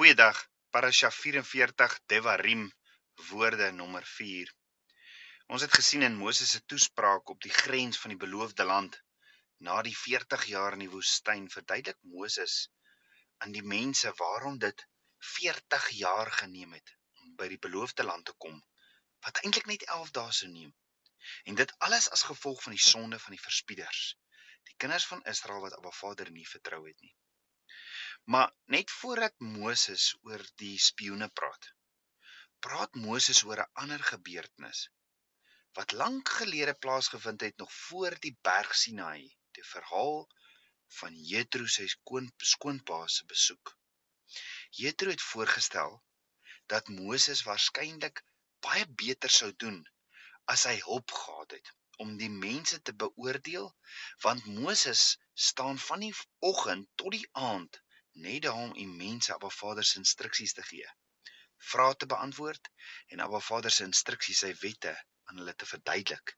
Goeiedag. Parasha 44 Devarim woorde nommer 4. Ons het gesien in Moses se toespraak op die grens van die beloofde land na die 40 jaar in die woestyn verduidelik Moses aan die mense waarom dit 40 jaar geneem het om by die beloofde land te kom wat eintlik net 11 dae sou neem. En dit alles as gevolg van die sonde van die verspieders, die kinders van Israel wat Abba Vader nie vertrou het nie. Maar net voordat Moses oor die spioene praat, praat Moses oor 'n ander gebeurtenis wat lank gelede plaasgevind het nog voor die berg Sinai, die verhaal van Jethro se skoon skoonpa se besoek. Jethro het voorgestel dat Moses waarskynlik baie beter sou doen as hy hulp gehad het om die mense te beoordeel want Moses staan van die oggend tot die aand net daarom om mense Abba Vader se instruksies te gee. Vrae te beantwoord en Abba Vader se instruksies, sy wette aan hulle te verduidelik.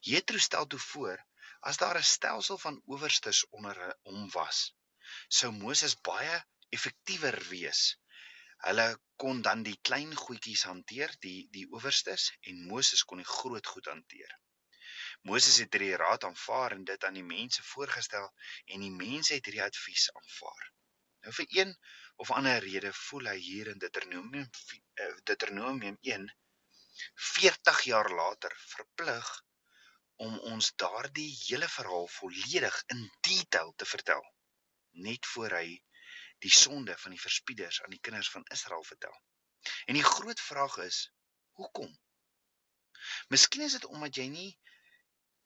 Jethro stel toe voor as daar 'n stelsel van owerstes onder hom was, sou Moses baie effektiewer wees. Hulle kon dan die klein goedjies hanteer, die die owerstes en Moses kon die groot goed hanteer. Moses het hierdie raad aanvaar en dit aan die mense voorgestel en die mense het hierdie advies aanvaar. Nou vir een of ander rede voel hy hier in Deuteronomium eh, Deuteronomium 1 40 jaar later verplig om ons daardie hele verhaal volledig in detail te vertel net voor hy die sonde van die verspieders aan die kinders van Israel vertel. En die groot vraag is, hoekom? Miskien is dit omdat jy nie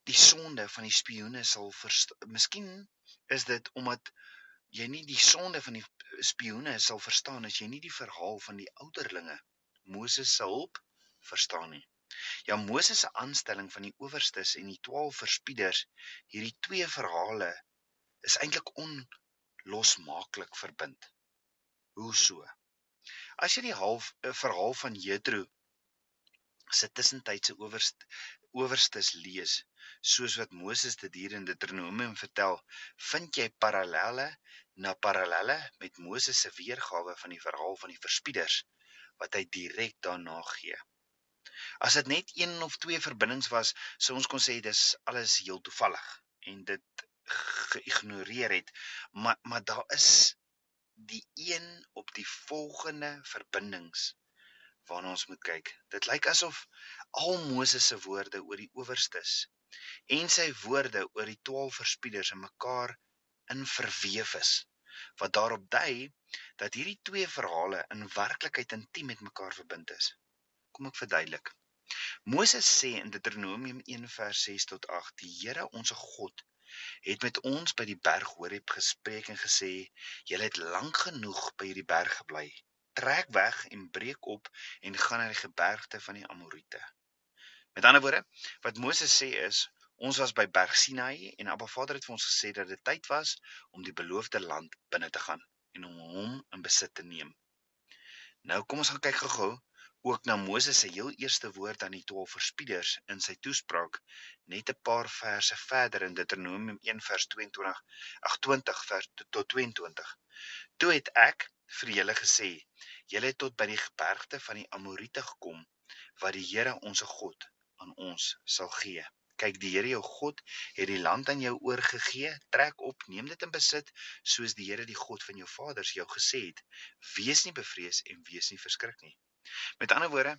die sonde van die spioene sal verstaan. Miskien is dit omdat jy nie die sonde van die spioene sal verstaan as jy nie die verhaal van die ouderlinge Moses se hulp verstaan nie. Ja Moses se aanstelling van die owerstes en die 12 verspieders, hierdie twee verhale is eintlik onlosmaaklik verbind. Hoe so? As jy die half 'n verhaal van Jethro se tussentydse owerste owerstes lees, soos wat Moses dit hier in Deuteronomium vertel, vind jy parallelle na parallelle met Moses se weergawe van die verhaal van die verspieders wat hy direk daarna gee. As dit net een of twee verbindings was, sou ons kon sê dis alles heel toevallig en dit geïgnoreer het, maar maar daar is die een op die volgende verbindings waarna ons moet kyk. Dit lyk asof al Moses se woorde oor die owerstes en sy woorde oor die 12 verspieders in mekaar in verweef is wat daarop dui dat hierdie twee verhale in werklikheid intiem met mekaar verbind is. Kom ek verduidelik. Moses sê in Deuteronomium 1 vers 6 tot 8: Die Here ons God het met ons by die berg Horeb gespreek en gesê: "Julle het lank genoeg by hierdie berg gebly trek weg en breek op en gaan na die gebergte van die Amorite. Met ander woorde, wat Moses sê is, ons was by Berg Sinai en Abba Vader het vir ons gesê dat dit tyd was om die beloofde land binne te gaan en om hom in besit te neem. Nou kom ons gaan kyk gou-gou ook na Moses se heel eerste woord aan die 12 verspieders in sy toespraak net 'n paar verse verder in Deuteronomium 1 vers 22 ag 20 vers tot 22. Toe het ek vir julle gesê: Julle het tot by die gebergte van die Amorite gekom wat die Here ons God aan ons sal gee. Kyk, die Here jou God het die land aan jou oorgegee. Trek op, neem dit in besit, soos die Here die God van jou vaders jou gesê het. Wees nie bevrees en wees nie verskrik nie. Met ander woorde,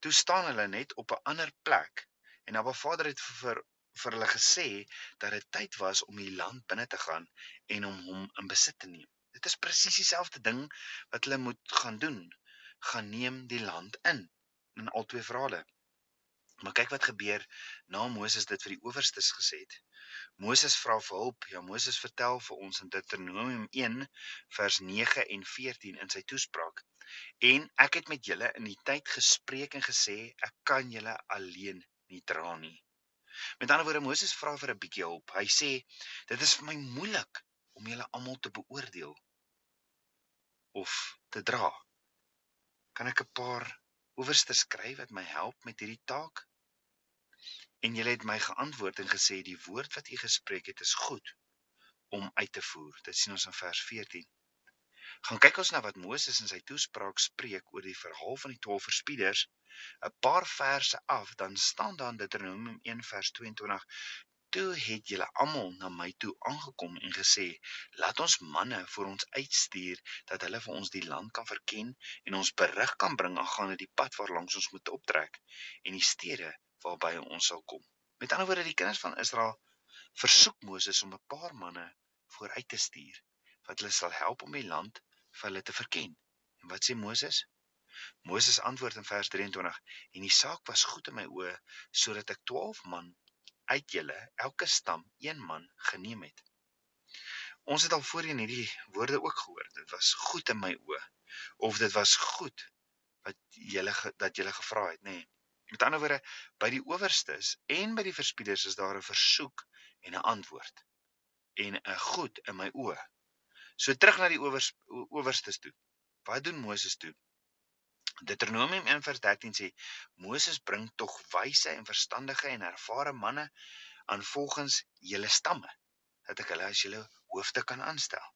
toe staan hulle net op 'n ander plek en Abba Vader het vir vir hulle gesê dat dit tyd was om die land binne te gaan en om hom in besit te neem. Dit is presies dieselfde ding wat hulle moet gaan doen. Gaan neem die land in in al twee verhale. Maar kyk wat gebeur na Moses dit vir die owerstes gesê het. Moses vra vir hulp. Ja Moses vertel vir ons in Deuteronomium 1 vers 9 en 14 in sy toespraak. En ek het met julle in die tyd gespreek en gesê ek kan julle alleen nie dra nie. Met ander woorde Moses vra vir 'n bietjie hulp. Hy sê dit is vir my moeilik om julle almal te beoordeel of te dra. Kan ek 'n paar owerste skryf wat my help met hierdie taak? En julle het my geantwoord en gesê die woord wat u gespreek het is goed om uit te voer. Dit sien ons in vers 14. Gaan kyk ons na wat Moses in sy toespraak spreek oor die verhaal van die 12 verspieders. 'n Paar verse af, dan staan daar in Deuteronomium 1 vers 22: Toe het julle almal na my toe aangekom en gesê: "Laat ons manne vir ons uitstuur dat hulle vir ons die land kan verken en ons berig kan bring aangaande die pad waarlangs ons moet optrek en die stede waarby ons sal kom." Met ander woorde, die kinders van Israel versoek Moses om 'n paar manne vooruit te stuur wat hulle sal help om die land vir hulle te verken. En wat sê Moses? Moses antwoord in vers 23: En die saak was goed in my oë sodat ek 12 man uit julle elke stam een man geneem het. Ons het al voorheen hierdie woorde ook gehoor. Dit was goed in my oë of dit was goed wat julle dat julle gevra het, nê. Nee. Met ander woorde, by die owerstes en by die verspieders is daar 'n versoek en 'n antwoord. En 'n goed in my oë So terug na die owers owerstes toe. Wat doen Moses toe? Deuteronomium 1:13 sê Moses bring tog wyse en verstandige en ervare manne aan volgens julle stamme dat ek hulle as julle hoofde kan aanstel.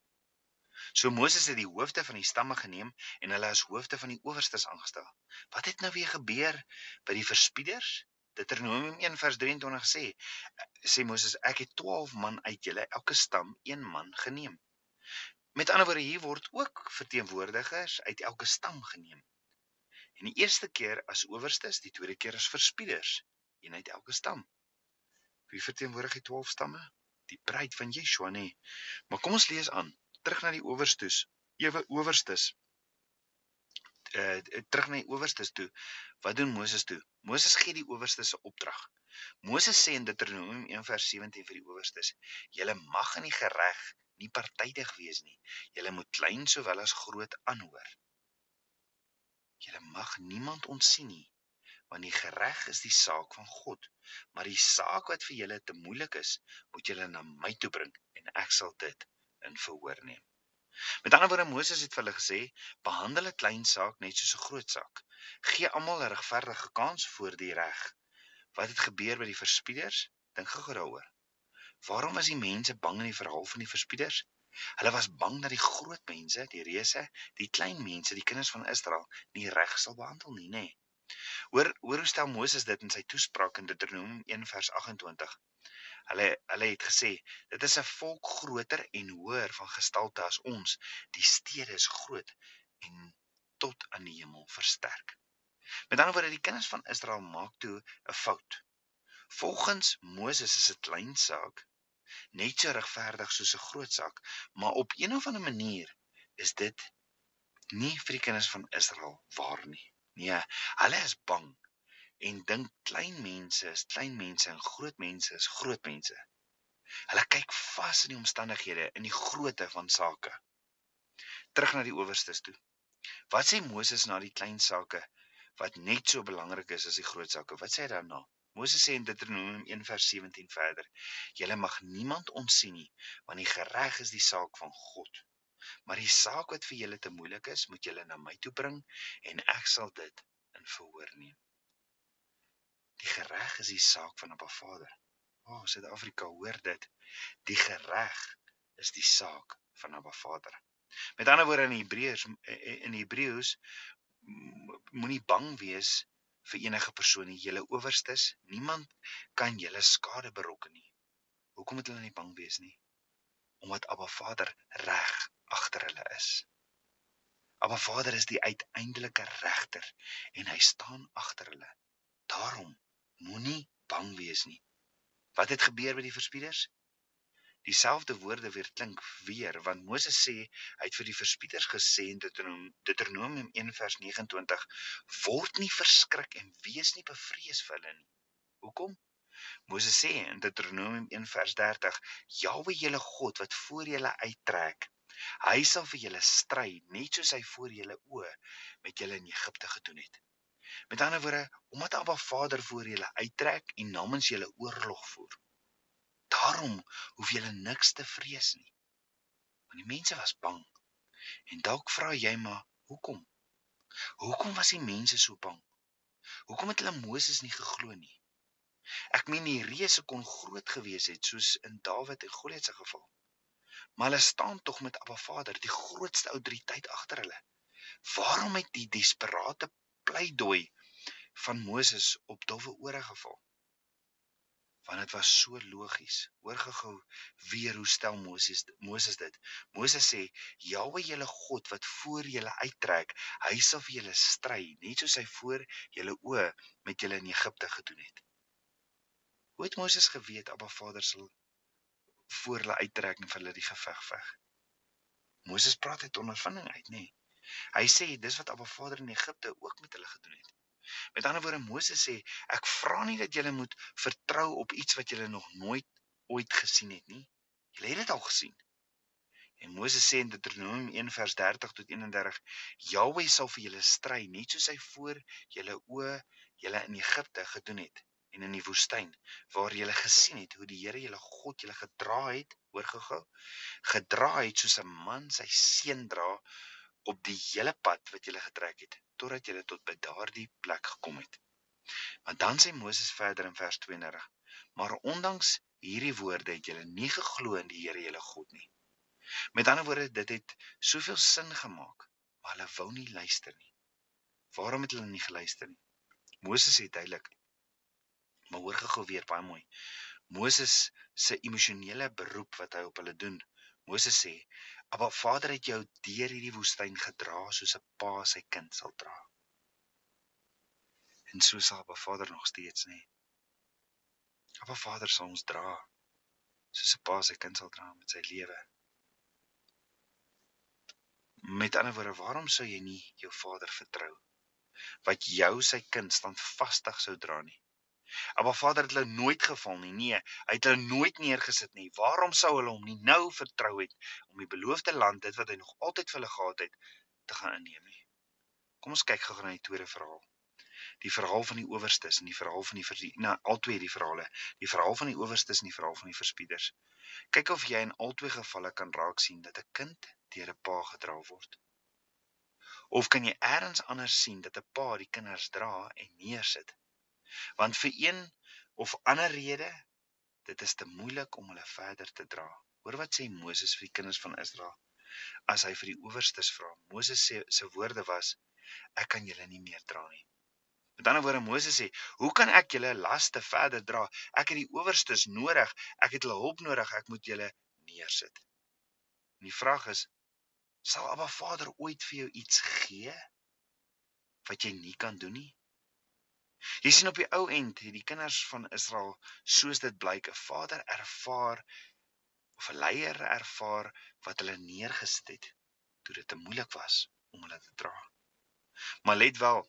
So Moses het die hoofde van die stamme geneem en hulle as hoofde van die owerstes aangestel. Wat het nou weer gebeur by die verspieders? Deuteronomium 1:23 sê sê Moses ek het 12 man uit julle elke stam een man geneem. Met ander woorde hier word ook verteenwoordigers uit elke stam geneem. En die eerste keer as owerstes, die tweede keer as verspieders, een uit elke stam. Wie verteenwoordig die 12 stamme? Die bruid van Yeshua nê. Maar kom ons lees aan, terug na die owerstes, ewe owerstes. Uh terug na die owerstes toe. Wat doen Moses toe? Moses gee die owerstes 'n opdrag. Moses sê in Deuteronomium 1:17 vir die owerstes: "Julle mag in die gereg nie partydig wees nie. Julle moet klein sowel as groot aanhoor. Julle mag niemand ontsien nie, want die gereg is die saak van God. Maar die saak wat vir julle te moeilik is, moet julle na my toe bring en ek sal dit in verhoor neem. Met ander woorde Moses het vir hulle gesê, behandel 'n klein saak net soos 'n groot saak. Gee almal 'n regverdige kans voor die reg. Wat het gebeur by die verspieders? Dink gou daaroor. Waarom was die mense bang in die verhaal van die verspieders? Hulle was bang dat die groot mense, die reuse, die klein mense, die kinders van Israel nie reg sal behandel nie, nê. Hoor, hoor hoe stel Moses dit in sy toespraak in Deuteronomium 1 vers 28. Hulle hulle het gesê, dit is 'n volk groter en hoër van gestalte as ons. Die stede is groot en tot aan die hemel versterk. Met ander woorde, die kinders van Israel maak toe 'n fout. Volgens Moses is 'n klein saak net so regverdig soos 'n groot saak, maar op een of ander manier is dit nie vir die kinders van Israel waar nie. Nee, hulle is bang en dink klein mense is klein mense en groot mense is groot mense. Hulle kyk vas in die omstandighede in die grootte van sake. Terug na die owerstes toe. Wat sê Moses na die klein sake wat net so belangrik is as die groot sake? Wat sê hy daarna? Moses sê in Deuteronomium 1:17 verder: "Julle mag niemand ontsien nie, want die gereg is die saak van God. Maar die saak wat vir julle te moeilik is, moet julle na my toe bring en ek sal dit in verhoor neem." Die gereg is die saak van 'n Vader. O, oh, Suid-Afrika, hoor dit. Die gereg is die saak van 'n Vader. Met ander woorde in Hebreërs in Hebreëus moenie bang wees vir enige persoon nie, julle owerstes, niemand kan julle skade berokken nie. Hoekom moet hulle nie bang wees nie? Omdat Abba Vader reg agter hulle is. Abba Vader is die uiteindelike regter en hy staan agter hulle. Daarom moenie bang wees nie. Wat het gebeur met die verspieders? Dieselfde woorde weer klink weer want Moses sê hy het vir die verspieters gesê in Deuteronomium 1 vers 29 word nie verskrik en wees nie bevrees vir hulle nie. Hoekom? Moses sê in Deuteronomium 1 vers 30 Jahwe julle God wat voor julle uittrek hy sal vir julle stry net soos hy voor julle oë met julle in Egipte gedoen het. Met ander woorde omdat Abba Vader voor julle uittrek en namens julle oorlog voer Daarom hoef jy niks te vrees nie. Want die mense was bang. En dalk vra jy maar, hoekom? Hoekom was die mense so bang? Hoekom het hulle Moses nie geglo nie? Ek meen die reuse kon groot gewees het soos in Dawid en Goliat se geval. Maar hulle staan tog met Abba Vader, die grootste autoriteit agter hulle. Waarom het die desperate pleidooi van Moses op dowwe ore geval? Want dit was so logies. Hoor gehou weer hoe stel Moses Moses dit. Moses sê: "Jahwe julle God wat voor julle uittrek, hy sal vir julle stry, net soos hy voor julle oë met julle in Egipte gedoen het." Hoe het Moses geweet Abba Vader sal voor hulle uittrek en vir hulle die geveg veg? Moses praat uit ondervinding uit, nê? Nee. Hy sê dis wat Abba Vader in Egipte ook met hulle gedoen het. Met ander woorde Moses sê ek vra nie dat julle moet vertrou op iets wat julle nog nooit ooit gesien het nie. Julle het dit al gesien. En Moses sê in Deuteronomium 1 vers 30 tot 31: Jahwe sal vir julle stry net soos hy voor julle oë julle in Egipte gedoen het en in die woestyn waar julle gesien het hoe die Here julle God julle gedra het, hoor gehou, gedra het soos 'n man sy seun dra op die hele pad wat julle getrek het totdat julle tot by daardie plek gekom het. Want dan sê Moses verder in vers 32: Maar ondanks hierdie woorde het julle nie geglo in die Here julle God nie. Met ander woorde, dit het soveel sin gemaak, maar hulle wou nie luister nie. Waarom het hulle nie geluister nie? Moses sê duidelik. Maar hoor gou weer baie mooi. Moses se emosionele beroep wat hy op hulle doen. Moses sê: Maar Vader het jou deur hierdie woestyn gedra soos 'n pa sy kind sal dra. En so sal Abba Vader nog steeds nê. Abba Vader sal ons dra soos 'n pa sy kind sal dra met sy lewe. Met ander woorde, waarom sou jy nie jou Vader vertrou wat jou sy kind standvastig sou dra nie? Maar Vader het hulle nooit geval nie. Nee, hy het hulle nooit neergesit nie. Waarom sou hulle hom nie nou vertrou het om die beloofde land, dit wat hy nog altyd vir hulle gehad het, te gaan inneem nie? Kom ons kyk gou na die tweede verhaal. Die verhaal van die owerstes en die verhaal van die nou albei die verhale. Die verhaal van die owerstes en die verhaal van die verspieders. Kyk of jy in albei gevalle kan raak sien dat 'n kind deur 'n pa gedra word. Of kan jy eers anders sien dat 'n pa die kinders dra en neersit Want vir een of ander rede, dit is te moeilik om hulle verder te dra. Hoor wat sê Moses vir die kinders van Israel as hy vir die owerstes vra. Moses sê se woorde was: Ek kan julle nie meer dra nie. Met ander woorde Moses sê: Hoe kan ek julle laste verder dra? Ek het die owerstes nodig. Ek het hulle hulp nodig. Ek moet julle neersit. En die vraag is: Sal Abba Vader ooit vir jou iets gee wat jy nie kan doen nie? Jy sien op die ou end het die kinders van Israel soos dit blyk 'n vader ervaar of 'n leier ervaar wat hulle neergesit het toe dit te moeilik was om hulle te dra. Maar let wel,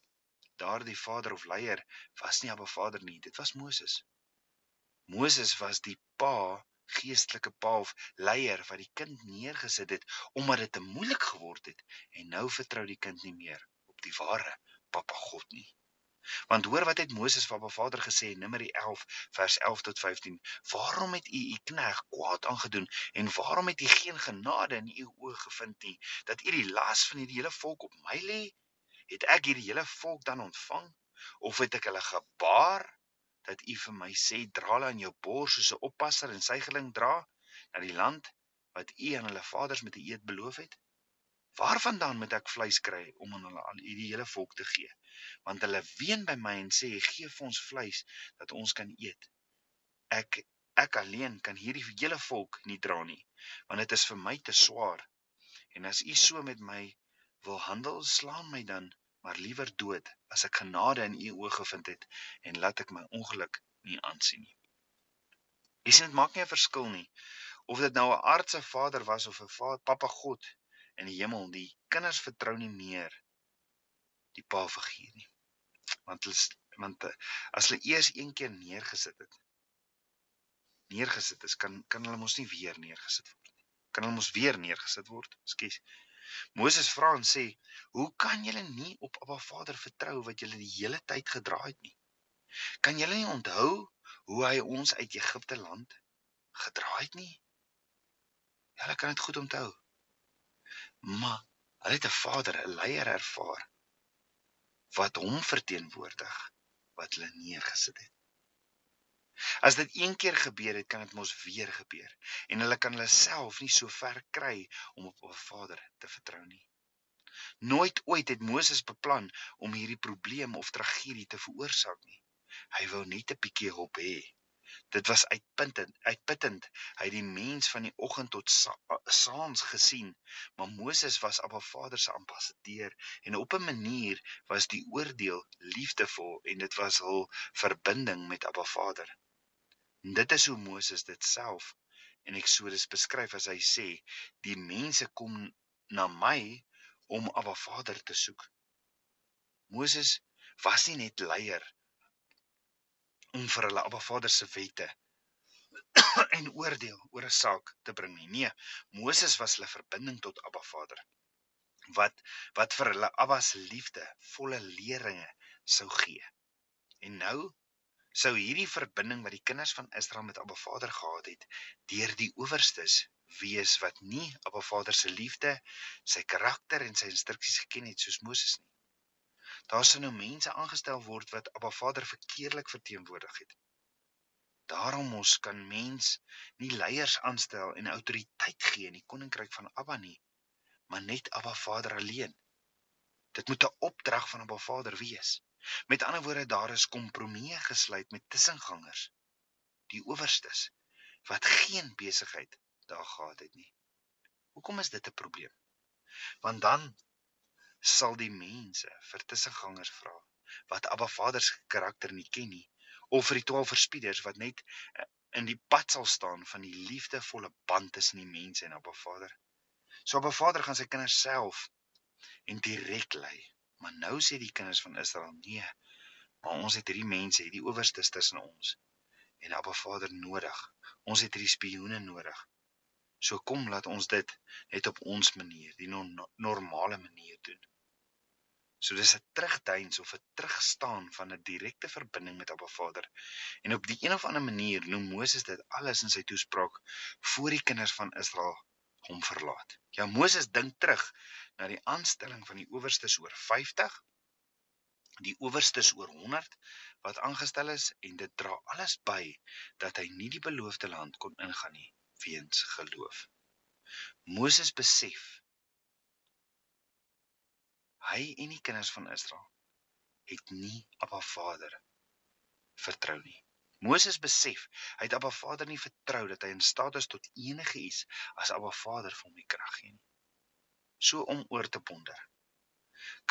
daardie vader of leier was nie 'n vader nie, dit was Moses. Moses was die pa, geestelike pa of leier wat die kind neergesit het omdat dit te moeilik geword het en nou vertrou die kind nie meer op die ware Papa God nie. Want hoor wat het Moses vir Abba Vader gesê in Numeri 11 vers 11 tot 15? Waarom het u u knegg kwaad aangedoen en waarom het u geen genade in u oë gevind nie dat u die las van hierdie hele volk op my lê? Het ek hierdie hele volk dan ontvang of het ek hulle gebaar dat u vir my sê dra hulle aan jou bors soos 'n oppasser en sygeling dra na die land wat u aan hulle vaders met 'n eed beloof het? Waarvandaan moet ek vleis kry om aan hulle aan hierdie hele volk te gee? Want hulle ween by my en sê: "Gee vir ons vleis dat ons kan eet." Ek ek alleen kan hierdie hele volk nie dra nie, want dit is vir my te swaar. En as u so met my wil handel, slaan my dan maar liewer dood as ek genade in u oë gevind het en laat ek my ongeluk nie aansien nie. Jy sien dit maak nie 'n verskil nie of dit nou 'n aardse vader was of 'n Papa God in die hemel die kinders vertrou nie meer die pa figuur nie. Want hulle want eh, as hulle eers een keer neergesit het neergesit is kan kan hulle mos nie weer neergesit word nie. Kan hulle mos weer neergesit word? Skus. Moses vra en sê hoe kan julle nie op Abba Vader vertrou wat julle die hele tyd gedra het nie? Kan julle nie onthou hoe hy ons uit Egipte land gedra het nie? Hulle kan dit goed onthou. Maar hulle het 'n vader, 'n leier ervaar wat hom verteenwoordig wat hulle neergesit het. As dit een keer gebeur het, kan dit mos weer gebeur en hulle kan hulle self nie so ver kry om op 'n Vader te vertrou nie. Nooit ooit het Moses beplan om hierdie probleem of tragedie te veroorsaak nie. Hy wou net 'n bietjie hulp hê. Dit was uitputtend, uitputtend. Hy het die mens van die oggend tot saans gesien, maar Moses was Abba Vader se ambassadeur en op 'n manier was die oordeel liefdevol en dit was hul verbinding met Abba Vader. En dit is hoe Moses dit self in Eksodus beskryf as hy sê: "Die mense kom na my om Abba Vader te soek." Moses was nie net leier om vir hulle Abba Vader se wette en oordeel oor 'n saak te bring nie. Nee, Moses was hulle verbinding tot Abba Vader. Wat wat vir hulle Abba se liefde volle leringe sou gee. En nou sou hierdie verbinding wat die kinders van Israel met Abba Vader gehad het, deur die owerstes wees wat nie Abba Vader se liefde, sy karakter en sy instruksies geken het soos Moses nie. Daar sou nou mense aangestel word wat Abba Vader verkeerlik verteenwoordig het. Daarom ons kan mens nie leiers aanstel en autoriteit gee in die koninkryk van Abba nie, maar net Abba Vader alleen. Dit moet 'n opdrag van Abba Vader wees. Met ander woorde, daar is kompromieë gesluit met tussengangers, die owerstes wat geen besigheid daar gehad het nie. Hoekom is dit 'n probleem? Want dan sal die mense vir tussengangers vra wat Abba Vader se karakter nie ken nie of vir die 12 verspieders wat net eh, in die pad sal staan van die liefdevolle band tussen die mense en Abba Vader. So Abba Vader gaan sy kinders self en direk lei. Maar nou sê die kinders van Israel nee. Maar ons het hierdie mense, hierdie owerstes tussen ons en Abba Vader nodig. Ons het hierdie spioene nodig. So kom laat ons dit net op ons manier, die no normale manier doen. So dis 'n terugduins of 'n terugstaan van 'n direkte verbinding met Abba Vader. En op die een of ander manier noem Moses dit alles in sy toespraak voor die kinders van Israel hom verlaat. Ja Moses dink terug na die aanstelling van die owerstes oor 50 die owerstes oor 100 wat aangestel is en dit dra alles by dat hy nie die beloofde land kon ingaan nie weens geloof. Moses besef hy en die kinders van Israel het nie Abba Vader vertrou nie. Moses besef hy het Abba Vader nie vertrou dat hy in staat is tot enige iets as Abba Vader vir hom die krag gee nie. So om oor te ponder.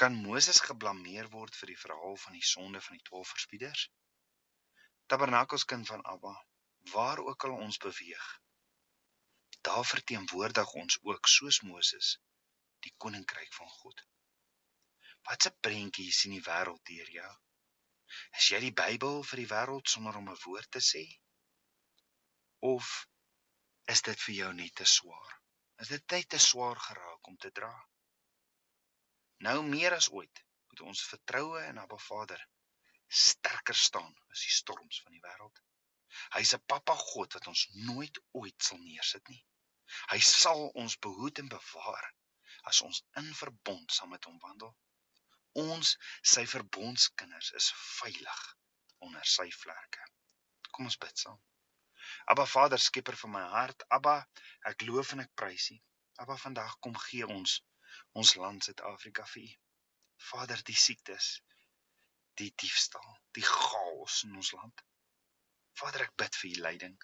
Kan Moses geblameer word vir die verhaal van die sonde van die 12 verspieders? Tabernakels kind van Abba, waar ook al ons beweeg, daar verteenwoordig ons ook soos Moses die koninkryk van God. Wat 'n prentjie sien die wêreld deur jou? Is jy die Bybel vir die wêreld sonder om 'n woord te sê? Of is dit vir jou net te swaar? Is dit tyd te swaar geraak om te dra? Nou meer as ooit moet ons vertroue in Abba Vader sterker staan as die storms van die wêreld. Hy's 'n pappa God wat ons nooit ooit sal neersit nie. Hy sal ons behoed en bewaar as ons in verbond saam met hom wandel. Ons, sy verbondskinders, is veilig onder sy vlerke. Kom ons bid saam. Abba Vader, skieper van my hart, Abba, ek loof en ek prys U. Abba, vandag kom gee ons ons land Suid-Afrika vir U. Vader, die siektes, die diefstal, die chaos in ons land. Vader, ek bid vir U leiding.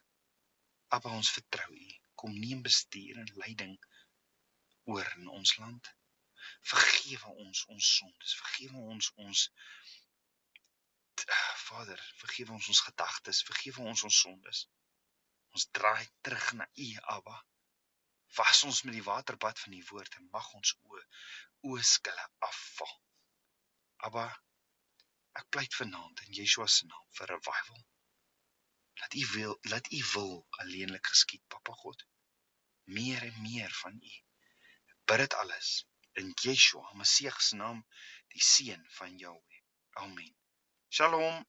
Abba, ons vertrou U kom neem bestuur en leiding oor in ons land. Vergewe ons ons sondes, vergewe ons ons Vader, vergewe ons ons gedagtes, vergewe ons ons sondes. Ons draai terug na U, Abba. Was ons met die waterbad van U woord en mag ons o o skille afval. Abba, ek pleit vanaand in Yeshua se naam vir revival. Laat U wil, laat U wil alleenlik geskied, Papa God. Meer en meer van U. Bid dit alles in Yeshua, Messie se naam, die seun van Jahweh. Amen. Shalom.